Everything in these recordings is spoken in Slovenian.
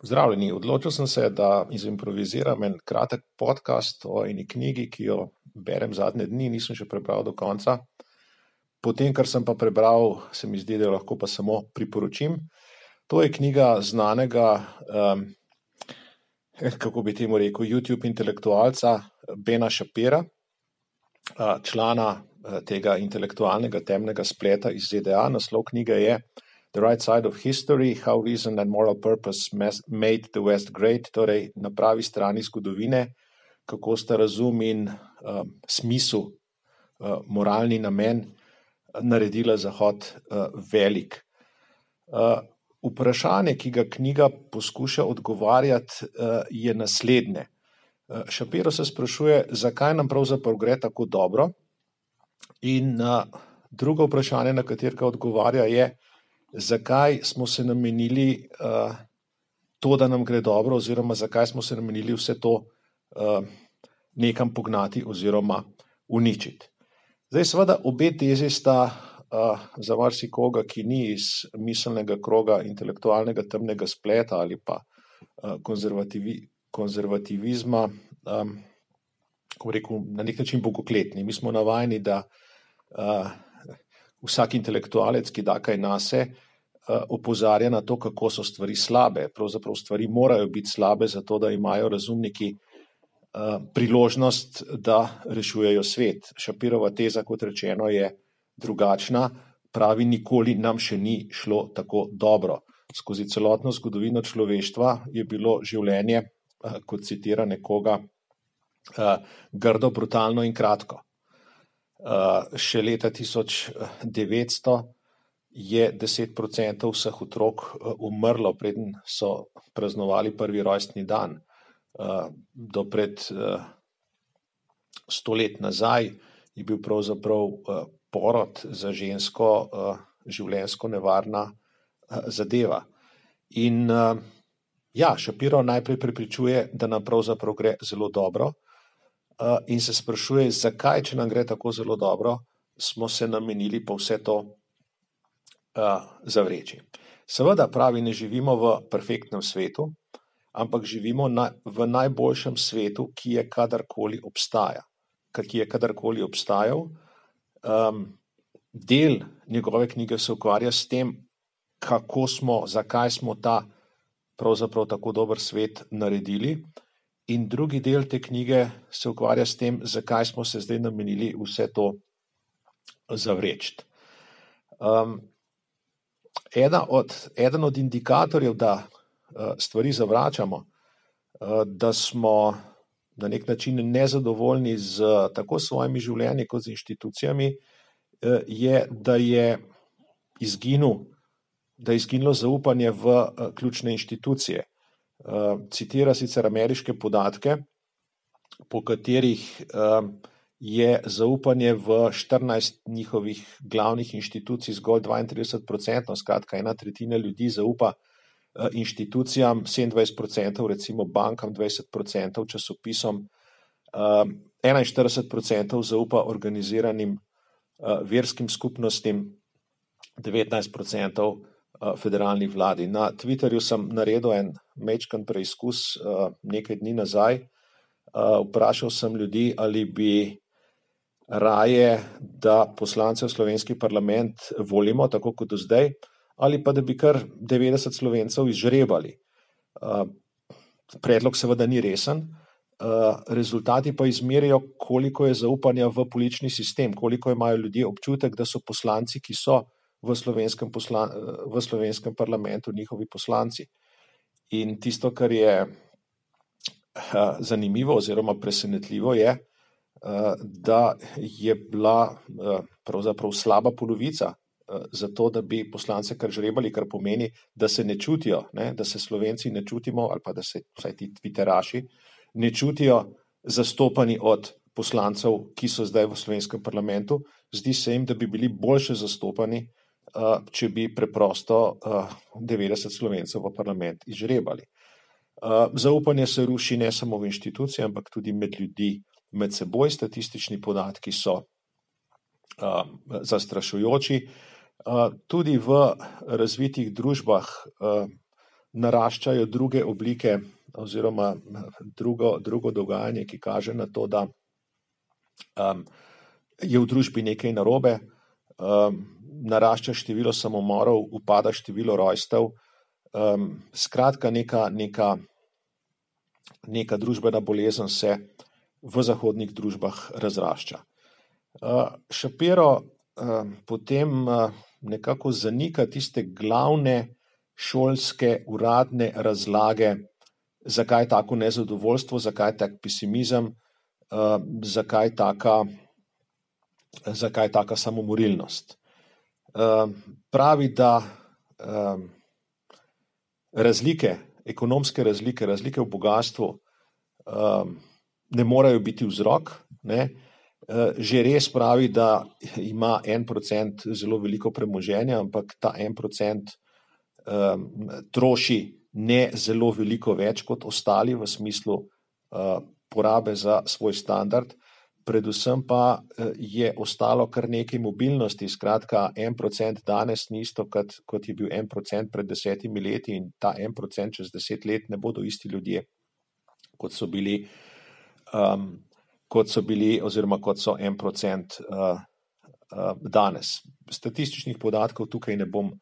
Pozdravljeni, odločil sem se, da izimproviziram en kratek podcast o eni knjigi, ki jo berem zadnje dni, nisem še prebral do konca. Potem, kar sem pa prebral, se mi zdi, da jo lahko pa samo priporočim. To je knjiga znanega, um, kako bi temu rekel, YouTube intelektualca Bena Shapira, člana tega intelektualnega temnega spleta iz ZDA. Naslov knjige je The Right Side of History, How Reason and Moral Purpose Made the West Great, torej na pravi strani zgodovine, kako sta razum in uh, smisel, uh, moralni namen naredila Zahod uh, velik. Uh, vprašanje, ki ga knjiga poskuša odgovarjati, uh, je naslednje. Uh, Šapiro se sprašuje, zakaj nam pravzaprav gre tako dobro, in uh, drugo vprašanje, na katerega odgovarja, je, zakaj smo se namenili uh, to, da nam gre dobro, oziroma zakaj smo se namenili vse to uh, nekam pognati oziroma uničiti. Zdaj, seveda, obe tezi sta uh, za marsikoga, ki ni iz miselnega kroga intelektualnega temnega spleta ali pa uh, konzervativi, konzervativizma, um, kako rekel, na nek način bogokletni. Mi smo navajeni, da uh, vsak intelektualec, ki da kaj nase, eh, opozarja na to, kako so stvari slabe. Pravzaprav stvari morajo biti slabe, zato da imajo razumniki eh, priložnost, da rešujejo svet. Šapirova teza, kot rečeno, je drugačna. Pravi, nikoli nam še ni šlo tako dobro. Skozi celotno zgodovino človeštva je bilo življenje, eh, kot citira nekoga, grdo, brutalno in kratko. Eh, še leta 1900 je 10% vseh otrok eh, umrlo, preden so praznovali prvi rojstni dan. Eh, do pred sto let nazaj je bil pravzaprav porod za žensko življensko nevarna zadeva. In ja, Šapiro najprej prepričuje, da nam pravzaprav gre zelo dobro, in se sprašuje, zakaj, če nam gre tako zelo dobro, smo se namenili pa vse to zavreči. Seveda, pravi, ne živimo v perfektnem svetu, ampak živimo na, v najboljšem svetu, ki je kadarkoli obstaja, ki je kadarkoli obstajal. Um, del njegove knjige se ukvarja s tem, kako smo, zakaj smo ta pravzaprav tako dober svet naredili. In drugi del te knjige se ukvarja s tem, zakaj smo se zdaj namenili vse to zavreči. Um, od, eden od indikatorjev, da uh, stvari zavračamo, uh, da smo na nek način nezadovoljni z tako svojimi življenji, kot z inštitucijami, uh, je, da je izginil, da je izginilo zaupanje v uh, ključne inštitucije. Eh, citira sicer ameriške podatke, po katerih uh, je zaupanje v 14 njihovih glavnih inštitucij zgolj 32%, skratka, ena tretjina ljudi zaupa uh, inštitucijam, 27%, recimo bankam, 20% časopisom, uh, 41% zaupa organiziranim verskim skupnostim, 19% federalni vladi. Na Twitterju sem naredil en mečkan preizkus nekaj dni nazaj. Vprašal sem ljudi, ali bi raje, da poslance v slovenski parlament volimo, tako kot do zdaj, ali pa da bi kar 90 slovencev izžrebali. Predlog seveda ni resen, rezultati pa izmerijo, koliko je zaupanja v politični sistem, koliko imajo ljudje občutek, da so poslanci, ki so v slovenskem, posla, v slovenskem parlamentu njihovi poslanci. In tisto, kar je zanimivo oziroma presenetljivo, je, da je bila pravzaprav slaba polovica za to, da bi poslance kar žrebali, kar pomeni, da se ne čutijo, ne, da se slovenci ne čutimo, ali pa da se vsaj ti tviteraši ne čutijo zastopani od poslancev, ki so zdaj v slovenskem parlamentu. Zdi se jim, da bi bili boljše zastopani uh, če bi preprosto 90 eh, slovencev v parlament izžrebali. Eh, zaupanje se ruši ne samo v inštitucije, ampak tudi med ljudi, med seboj. Statistični podatki so zastrašujoči. Tudi v razvitih družbah naraščajo druge oblike oziroma drugo, drugo dogajanje, ki kaže na to, da um, je v družbi nekaj narobe, um, narašča število samomorov, upada število rojstev, um, skratka, neka, neka, neka družbena bolezen se v zahodnih družbah razrašča. Uh, Šapiro uh, potem uh, nekako zanika tiste glavne šolske, uradne razlage, zakaj tako nezadovoljstvo, zakaj tak pesimizem, uh, zakaj taka, zakaj taka samomorilnost. Uh, pravi, da uh, razlike, ekonomske razlike, razlike v bogatstvu uh, ne morejo biti vzrok. Ne? Že res pravi, da ima en procent zelo veliko premoženja, ampak ta en procent um, troši ne zelo veliko več kot ostali v smislu uh, porabe za svoj standard, predvsem pa uh, je ostalo kar nekaj mobilnosti. Skratka, en procent danes ni isto, kot, kot je bil en procent pred desetimi leti, in ta en procent čez deset let ne bodo isti ljudje, kot so bili, um, kot so bili oziroma kot so en procent uh, uh, danes. Statističnih podatkov tukaj ne bom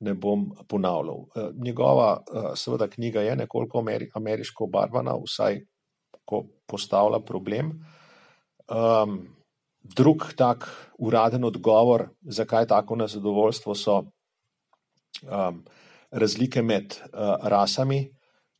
ne bom ponavljal. Eh, njegova, eh, seveda, knjiga je nekoliko ameriško obarvana, vsaj ko postavlja problem. Um, drug tak uraden odgovor, zakaj tako nezadovoljstvo, so um, razlike med uh, rasami,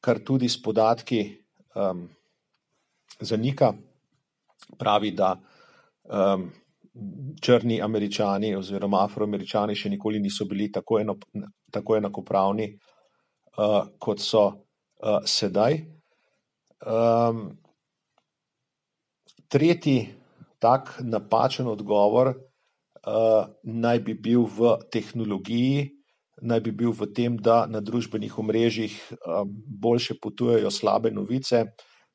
kar tudi s podatki um, zanika. Pravi, da um, črni američani oziroma afroameričani še nikoli niso bili tako, eno, tako enakopravni, uh, kot so uh, sedaj. Um, tretji tak napačen odgovor uh, naj bi bil v tehnologiji, naj bi bil v tem, da na družbenih omrežjih um, boljše potujejo slabe novice,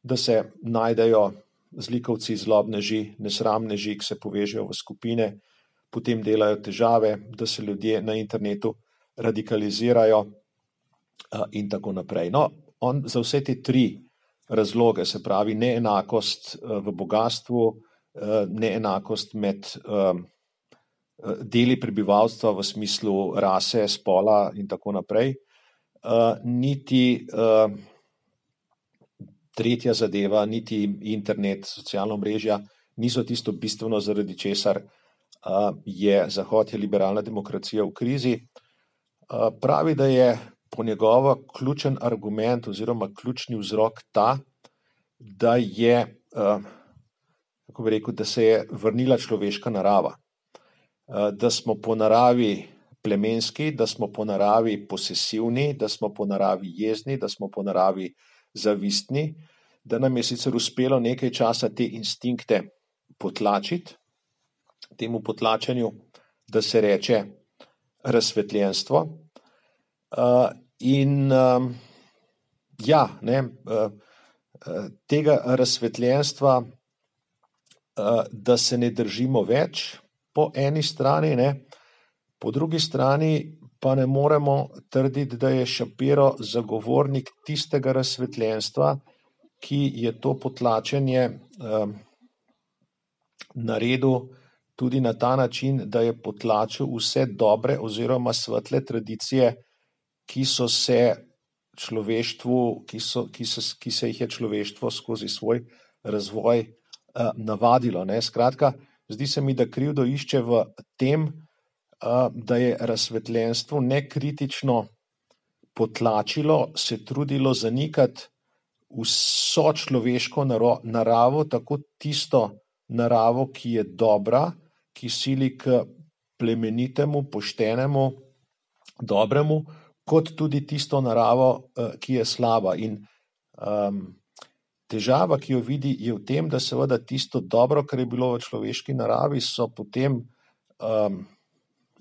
da se najdejo zlikovci, zlobneži, nesramneži, ki se povežejo v skupine, potem delajo težave, da se ljudje na internetu radikalizirajo in tako naprej. No, on za vse te tri razloge, se pravi neenakost v bogatstvu, neenakost med deli prebivalstva v smislu rase, spola in tako naprej, niti tretja zadeva, niti internet, socialna mreža, niso tisto bistveno, zaradi česar je Zahod, je liberalna demokracija v krizi. Pravi, da je po njegovo ključen argument oziroma ključni vzrok ta, da, je, uh, kako bi rekel, da se je vrnila človeška narava, uh, da smo po naravi. Plemenski, da smo po naravi posesivni, da smo po naravi jezni, da smo po naravi zavistni, da nam je sicer uspelo nekaj časa te instinkte potlačiti, temu potlačenju, da se reče razsvetljenstvo. Uh, in uh, ja, ne, uh, tega razsvetljenstva, uh, da se ne držimo več, po eni strani, ne, po drugi strani pa ne moremo trditi, da je Šapiro zagovornik tistega razsvetljenstva, ki je to potlačenje um, naredil tudi na ta način, da je potlačil vse dobre oziroma svetle tradicije, ki so se človeštvu, ki, so, ki, so, ki se jih je človeštvo skozi svoj razvoj uh, navadilo. Ne? Skratka, zdi se mi, da krivdo išče v tem, da je razsvetljenstvo nekritično potlačilo, se trudilo zanikati vso človeško naravo, tako tisto naravo, ki je dobra, ki sili k plemenitemu, poštenemu, dobremu, kot tudi tisto naravo, ki je slaba. In um, težava, ki jo vidi, je v tem, da seveda tisto dobro, kar je bilo v človeški naravi, so potem um,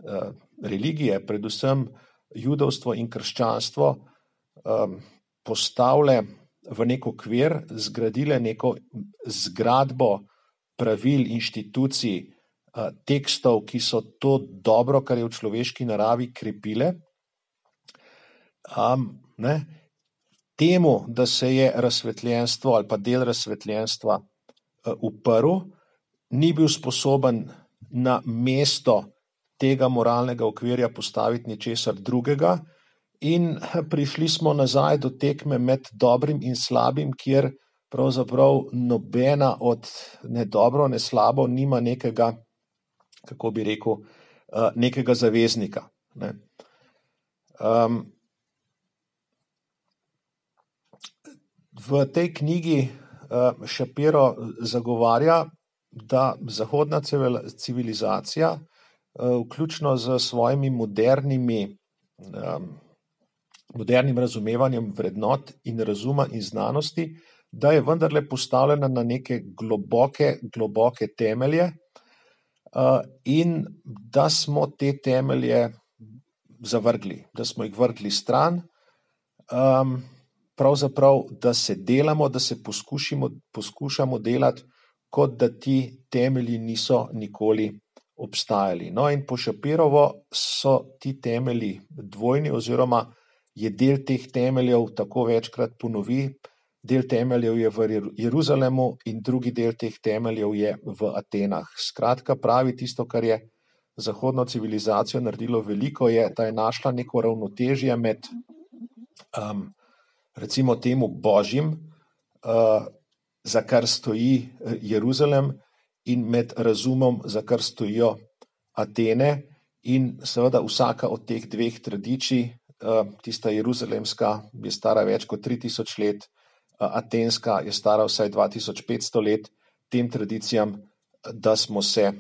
Eh, religije, predvsem judovstvo in krščanstvo, um, postavile v neko okvir, zgradile neko zgradbo pravil, inštitucij, uh, tekstov, ki so to dobro, kar je v človeški naravi, krepile. Um, ne, temu, da se je razsvetljenstvo ali pa del razsvetljenstva uh, uprl, ni bil sposoben na mesto tega moralnega okvirja postaviti ničesar drugega, in prišli smo nazaj do tekme med dobrim in slabim, kjer pravzaprav nobena od ne dobro, ne slabo, nima nekega, kako bi rekel, uh, nekega zaveznika. Ne. Um, v tej knjigi Šapiro zagovarja, da zahodna civilizacija, uh, vključno z svojimi modernimi, modernim razumevanjem vrednot in razuma in znanosti, da je vendarle postavljena na neke globoke, globoke temelje, uh, in da smo te temelje zavrgli, da smo jih vrgli stran. Pravzaprav, da se delamo, da se poskušamo, poskušamo delati, kot da ti temelji niso nikoli obstajali. No, in po Šapirovo so ti temelji dvojni, oziroma je del teh temeljev tako večkrat ponovi. Del temeljev je v Jeruzalemu, in drugi del teh temeljev je v Atenah. Skratka, pravi tisto, kar je zahodno civilizacijo naredilo veliko, je, da je našla neko ravnotežje med um, recimo temu božjim, uh, za kar stoji eh, Jeruzalem, in med razumom, za kar stojijo Atene. In seveda vsaka od teh dveh tradicij, uh, tista jeruzalemska, je stara več kot 3000 let, uh, atenska je stara vsaj 2500 let, tem tradicijam, da smo se,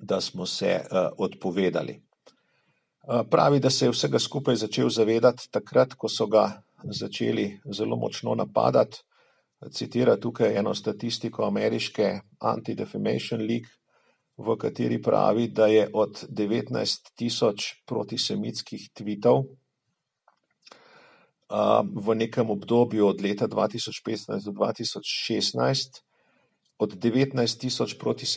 da smo se uh, odpovedali. Pravi, da se je vsega skupaj začel zavedati takrat, ko so ga začeli zelo močno napadati. Citira tukaj eno statistiko ameriške Anti-Defamation League, v kateri pravi, da je od 19 tisoč protisemitskih tvitev v nekem obdobju od leta 2015 do 2016, od 19 tisoč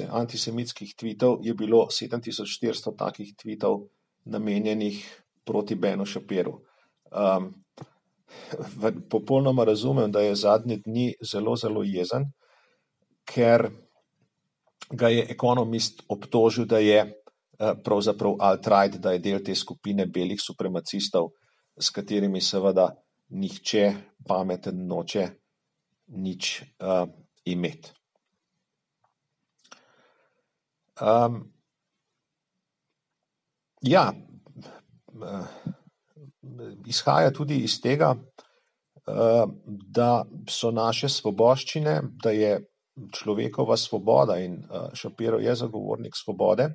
antisemitskih tvitev je bilo 7400 takih tvitev namenjenih proti Benu Šapiru. Um, popolnoma razumem, da je zadnji dni zelo, zelo jezen, ker ga je ekonomist obtožil, da je eh, pravzaprav alt-right, da je del te skupine belih supremacistov, s katerimi seveda nihče pameten noče nič uh, imeti. Um, ja, izhaja tudi iz tega, eh, da so naše svoboščine, da je človekova svoboda in eh, Šapiro je zagovornik svobode,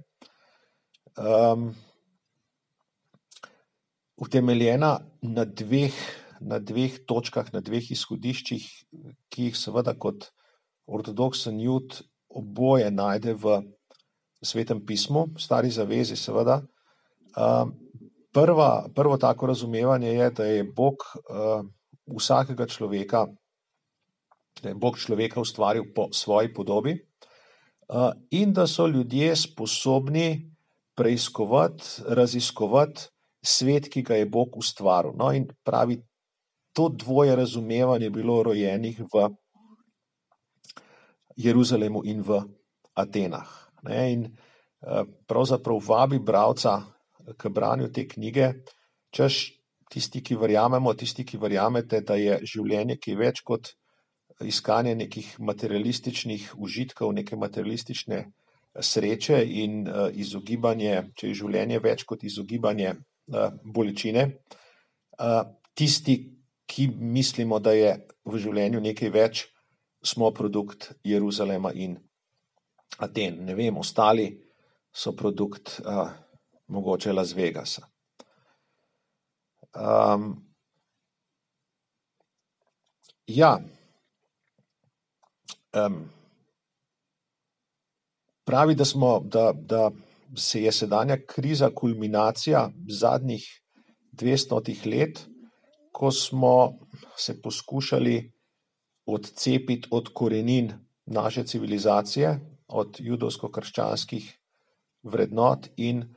ehm, utemeljena na dveh, na dveh točkah, na dveh izhodiščih, ki jih seveda kot ortodoksen jud oboje najde v svetem pismu, stari zavezi seveda, ehm, prva, prvo tako razumevanje je, da je Bog uh, vsakega človeka, da je Bog človeka ustvaril po svoji podobi uh, in da so ljudje sposobni preiskovati, raziskovati svet, ki ga je Bog ustvaril. No, in pravi, to dvoje razumevanje je bilo rojenih v Jeruzalemu in v Atenah. Ne, in uh, pravzaprav vabi bralca k branju te knjige, češ tisti, ki verjamemo, tisti, ki verjamete, da je življenje kaj več kot iskanje nekih materialističnih užitkov, neke materialistične sreče in uh, izogibanje, če je življenje več kot izogibanje uh, bolečine. Uh, tisti, ki mislimo, da je v življenju nekaj več, smo produkt Jeruzalema in Aten. Ne vem, ostali so produkt. Uh, mogoče Las Vegasa. Um, ja, um, pravi, da, smo, da, da se je sedanja kriza kulminacija zadnjih 200 let, ko smo se poskušali odcepiti od korenin naše civilizacije, od judovsko-krščanskih vrednot in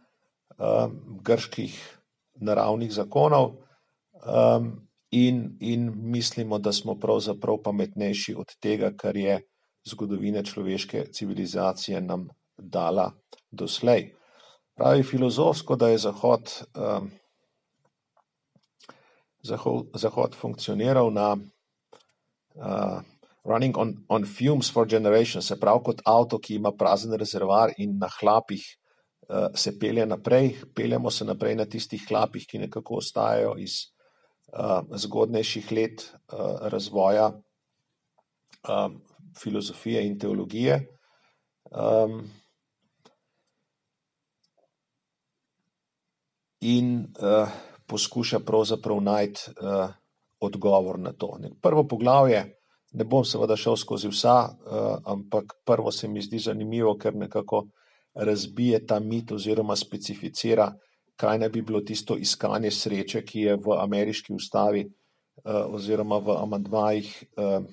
uh, grških naravnih zakonov, um, in, in mislimo, da smo pravzaprav pametnejši od tega, kar je zgodovina človeške civilizacije nam dala doslej. Pravi filozofsko, da je Zahod, um, Zahod, Zahod funkcioniral na uh, running on, on fumes for generations, se pravi kot avto, ki ima prazen rezervar in na hlapih uh, se pelje naprej, peljemo se naprej na tistih hlapih, ki nekako ostajajo iz uh, zgodnejših let uh, razvoja uh, filozofije in teologije. Um, in uh, poskuša pravzaprav najti uh, odgovor na to. Prvo poglavje, ne bom seveda šel skozi vsa, uh, ampak prvo se mi zdi zanimivo, ker nekako razbije ta mit oziroma specificira, kaj naj bi bilo tisto iskanje sreče, ki je v ameriški ustavi uh, oziroma v amandmajih uh,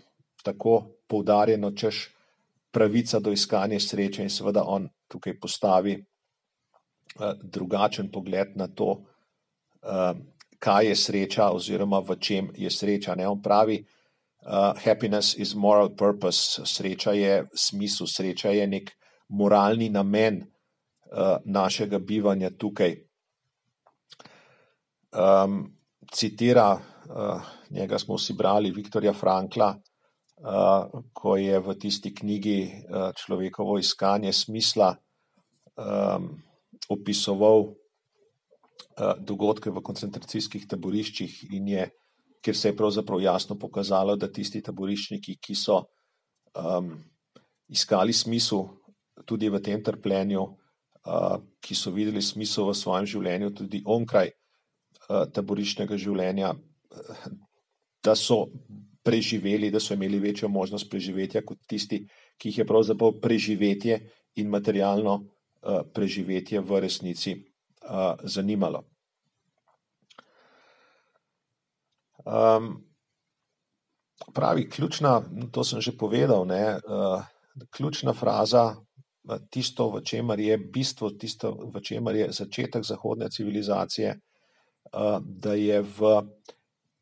tako poudarjeno, češ pravica do iskanja sreče in seveda on tukaj postavi uh, drugačen pogled na to, uh, kaj je sreča oziroma v čem je sreča. Ne? On pravi, uh, happiness is moral purpose, sreča je smisel, sreča je nek moralni namen uh, našega bivanja tukaj. Um, citira, uh, njega smo vsi brali, Viktorja Frankla, uh, ko je v tisti knjigi uh, Človekovo iskanje smisla um, opisoval dogodke v koncentracijskih taboriščih in je, ker se je pravzaprav jasno pokazalo, da tisti taboriščniki, ki so um, iskali smisel tudi v tem trpljenju, uh, ki so videli smisel v svojem življenju, tudi onkraj uh, taboriščnega življenja, da so preživeli, da so imeli večjo možnost preživetja kot tisti, ki jih je pravzaprav preživetje in materialno uh, preživetje v resnici uh, zanimalo. Um, pravi, ključna, to sem že povedal, ne, uh, ključna fraza, tisto, v čemer je bistvo, tisto, v čemer je začetek zahodne civilizacije, uh, da je v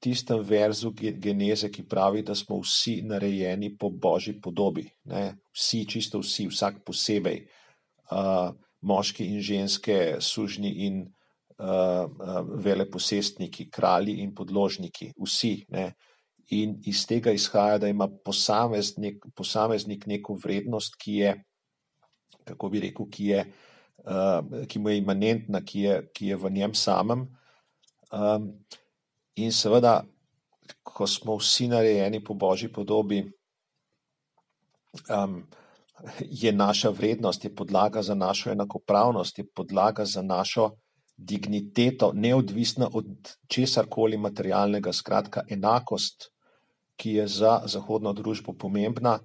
tistem verzu geneze, ki pravi, da smo vsi narejeni po božji podobi. Ne, vsi, čisto vsi, vsak posebej, uh, moški in ženske, sužni in uh, veleposestniki, kralji in podložniki, vsi. Ne. In iz tega izhaja, da ima posameznik, posameznik neko vrednost, ki je, kako bi rekel, ki, je, uh, ki mu je imanentna, ki je, ki je v njem samem. Um, in seveda, ko smo vsi narejeni po božji podobi, um, je naša vrednost, je podlaga za našo enakopravnost, je podlaga za našo digniteto, neodvisna od česar koli materialnega, skratka, enakost, ki je za zahodno družbo pomembna,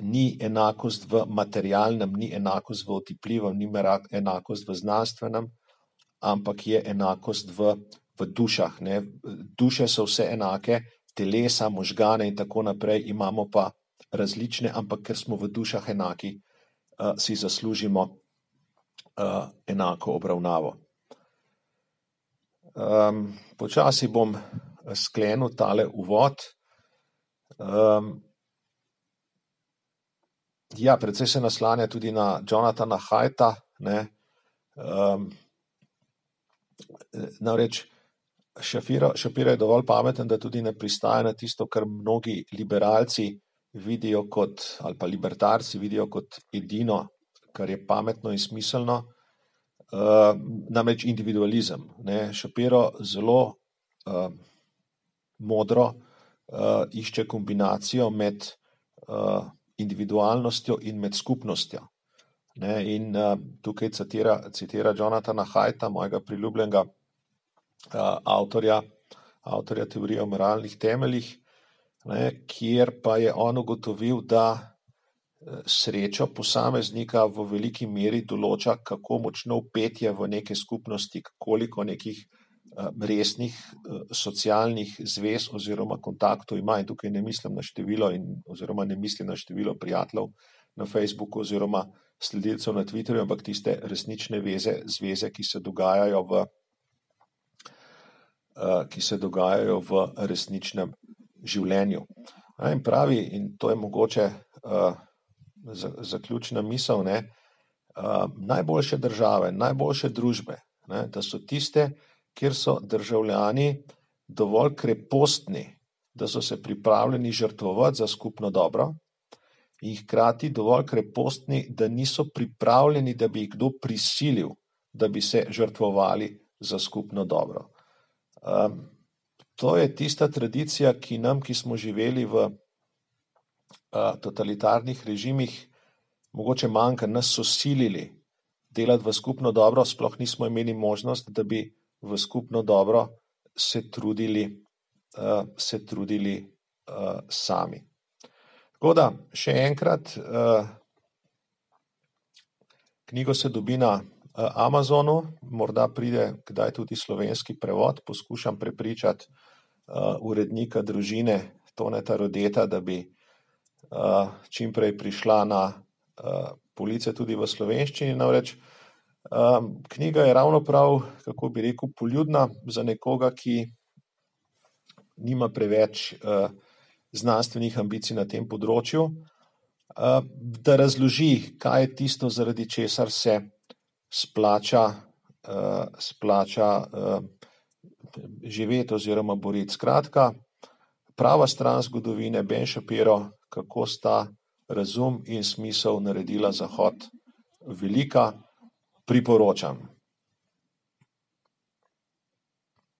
ni enakost v materialnem, ni enakost v otipljivem, ni enakost v znanstvenem, ampak je enakost v, v dušah. Ne. Duše so vse enake, telesa, možgane in tako naprej, imamo pa različne, ampak ker smo v dušah enaki, eh, si zaslužimo uh, enako obravnavo. Um, počasi bom sklenil tale uvod. Um, ja, predvsej se naslanja tudi na Jonathana Hajta. Um, namreč Šapira je dovolj pameten, da tudi ne pristaja na tisto, kar mnogi liberalci vidijo kot, ali pa libertarci vidijo kot edino kar je pametno in smiselno, uh, namreč individualizem. Ne? Šapiro zelo uh, modro uh, išče kombinacijo med uh, individualnostjo in med skupnostjo. Ne? In uh, tukaj citira, citira Jonathana Hajta, mojega priljubljenega uh, avtorja, avtorja teorije o moralnih temeljih, ne? kjer pa je on ugotovil, da srečo posameznika v veliki meri določa, kako močno upetje v neke skupnosti, koliko nekih eh, resnih eh, socialnih zvez oziroma kontaktov ima. In tukaj ne mislim na število, in, oziroma ne mislim na število prijateljev na Facebooku oziroma sledilcev na Twitterju, ampak tiste resnične veze, zveze, ki se dogajajo v, ki se dogajajo v resničnem življenju. In pravi, in to je mogoče zaključna misel, ne, najboljše države, najboljše družbe, ne, da so tiste, kjer so državljani dovolj krepostni, da so se pripravljeni žrtvovati za skupno dobro, in hkrati dovolj krepostni, da niso pripravljeni, da bi jih kdo prisilil, da bi se žrtvovali za skupno dobro. to je tista tradicija, ki nam, ki smo živeli v totalitarnih režimih, mogoče manjka, nas so silili delati v skupno dobro, sploh nismo imeli možnost, da bi v skupno dobro se trudili, se trudili, sami. Tako da, še enkrat, knjigo se dobi na, Amazonu, morda pride kdaj tudi slovenski prevod, poskušam prepričati, urednika Družine, Toneta Rodeta, da bi, čimprej prišla na, police tudi v slovenščini, namreč, knjiga je ravno prav, kako bi rekel, poljudna za nekoga, ki nima preveč, znanstvenih ambicij na tem področju, da razloži, kaj je tisto, zaradi česar se splača, splača, živeti oziroma boriti. Skratka, prava stran zgodovine, Ben Shapiro, kako sta razum in smisel naredila zahod velika, priporočam.